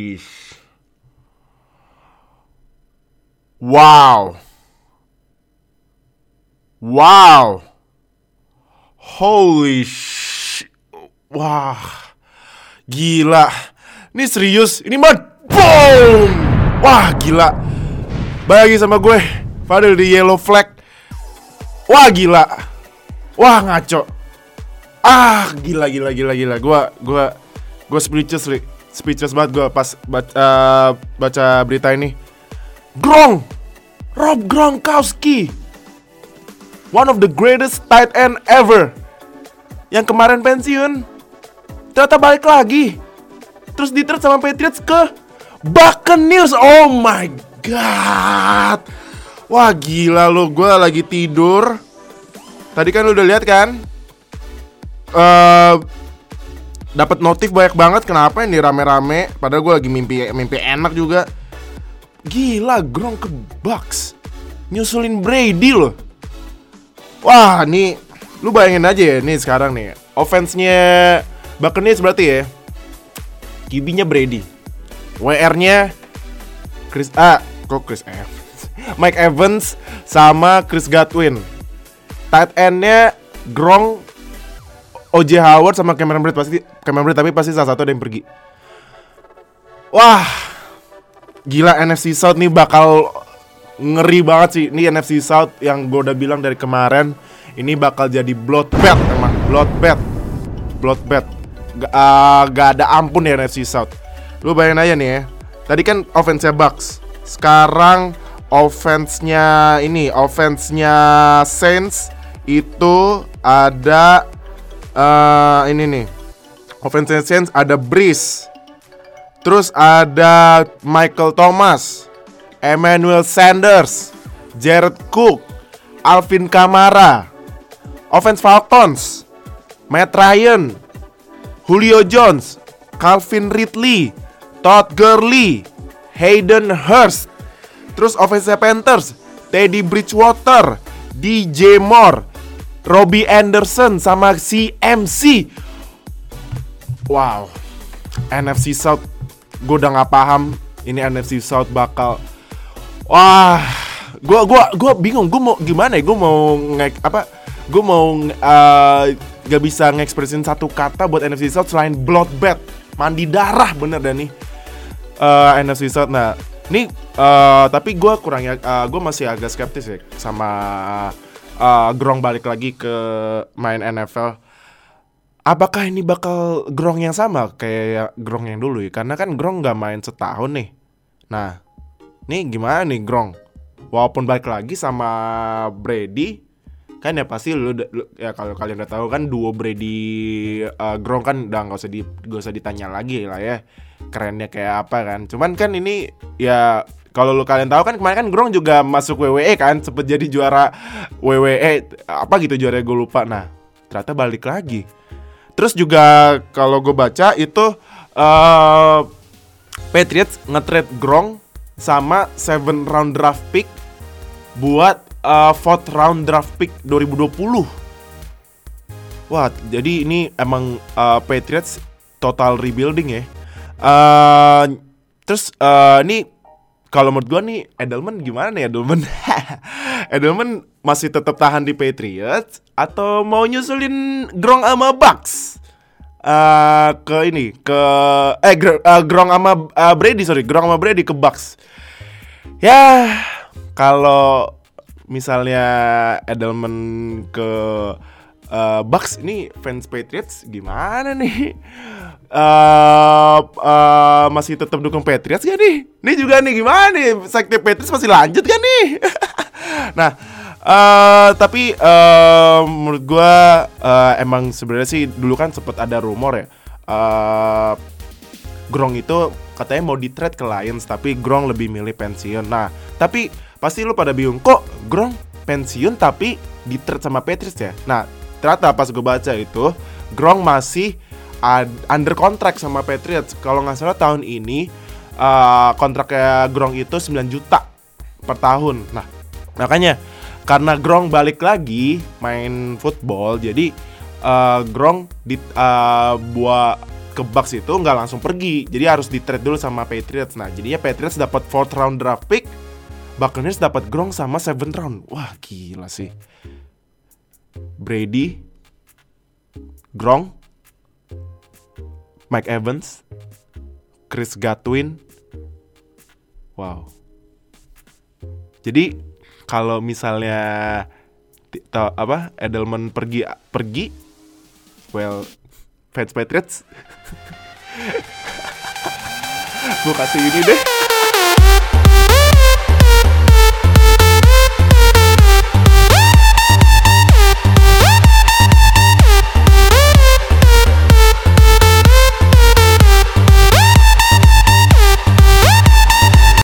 Holy. sh- Wow. Wow. Holy sh. Wah. Gila. Ini serius. Ini mah boom. Wah, gila. Bagi sama gue. Fadil di yellow flag. Wah, gila. Wah, ngaco. Ah, gila gila gila gila. Gua gua gua speechless, Ri. Speechless banget gua pas baca, baca berita ini. Grong. Rob Gronkowski. One of the greatest tight end ever. Yang kemarin pensiun. Ternyata balik lagi. Terus di sama Patriots ke Buccaneers. Oh my god. Wah gila lu, gue lagi tidur. Tadi kan lu udah lihat kan? eh dapat notif banyak banget kenapa ini rame-rame. Padahal gue lagi mimpi mimpi enak juga. Gila Gronk ke Bucks. Nyusulin Brady loh. Wah nih lu bayangin aja ya nih sekarang nih. Offense-nya Buccaneers berarti ya. QB-nya Brady. WR-nya Chris ah kok Chris Evans? Mike Evans sama Chris Godwin. Tight end-nya Gronk OJ Howard sama Cameron Braid pasti Cameron Braid tapi pasti salah satu ada yang pergi. Wah, gila NFC South nih bakal ngeri banget sih. Ini NFC South yang gue udah bilang dari kemarin ini bakal jadi bloodbath emang bloodbath, bloodbath. Gak, uh, gak ada ampun ya NFC South. Lu bayangin aja nih ya. Tadi kan offense-nya Bucks. Sekarang offense-nya ini, offense-nya Saints itu ada eh ini nih. Offensive sense ada Breeze. Terus ada Michael Thomas Emmanuel Sanders Jared Cook Alvin Kamara offense Falcons Matt Ryan Julio Jones Calvin Ridley Todd Gurley Hayden Hurst. Terus offensive Panthers Teddy Bridgewater DJ Moore Robbie Anderson sama CMC. Wow. NFC South gue udah nggak paham ini NFC South bakal wah gue gua gua bingung gue mau gimana ya gue mau ngek apa gue mau uh, gak bisa ngekspresin satu kata buat NFC South selain bloodbath mandi darah bener dan nih uh, NFC South nah ini uh, tapi gue kurang ya uh, gue masih agak skeptis ya sama uh, Grong balik lagi ke main NFL. Apakah ini bakal Grong yang sama kayak Grong yang dulu ya? Karena kan Grong nggak main setahun nih. Nah, nih gimana nih Grong? Walaupun balik lagi sama Brady, kan ya pasti lu, lu ya kalau kalian udah tahu kan duo Brady uh, Grong kan udah nggak usah di gak usah ditanya lagi lah ya kerennya kayak apa kan. Cuman kan ini ya kalau lu kalian tahu kan kemarin kan Grong juga masuk WWE kan sempet jadi juara WWE apa gitu juara gue lupa. Nah ternyata balik lagi. Terus juga kalau gue baca itu uh, Patriots nge-trade Grong sama 7 round draft pick buat uh, fourth round draft pick 2020 wah jadi ini emang uh, Patriots total rebuilding ya. Uh, terus uh, ini kalau menurut gua nih Edelman gimana nih Edelman? Edelman masih tetap tahan di Patriots atau mau nyusulin Gronk sama Bucks? Uh, ke ini ke eh Gr uh, Gronk sama uh, Brady sorry Gronk sama Brady ke Bucks. Ya kalau misalnya Edelman ke uh, Bucks ini fans Patriots gimana nih? Uh, uh, masih tetap dukung Patriots gak nih? Ini juga nih gimana nih? Sekte Patriots masih lanjut kan nih? nah, uh, tapi uh, menurut gua uh, emang sebenarnya sih dulu kan sempet ada rumor ya. Uh, Grong itu katanya mau di trade ke Lions tapi Grong lebih milih pensiun. Nah, tapi pasti lu pada bingung kok Grong pensiun tapi di trade sama Patriots ya. Nah, ternyata pas gue baca itu Grong masih under kontrak sama Patriots. Kalau nggak salah tahun ini uh, kontraknya Grong itu 9 juta per tahun. Nah, makanya karena Grong balik lagi main football, jadi uh, Grong di uh, buat ke Bucks itu nggak langsung pergi. Jadi harus di trade dulu sama Patriots. Nah, jadinya Patriots dapat fourth round draft pick, Buccaneers dapat Gronk sama seventh round. Wah, gila sih. Brady, Gronk, Mike Evans, Chris Godwin. Wow. Jadi kalau misalnya tau apa Edelman pergi pergi well fans Patriots gue kasih ini deh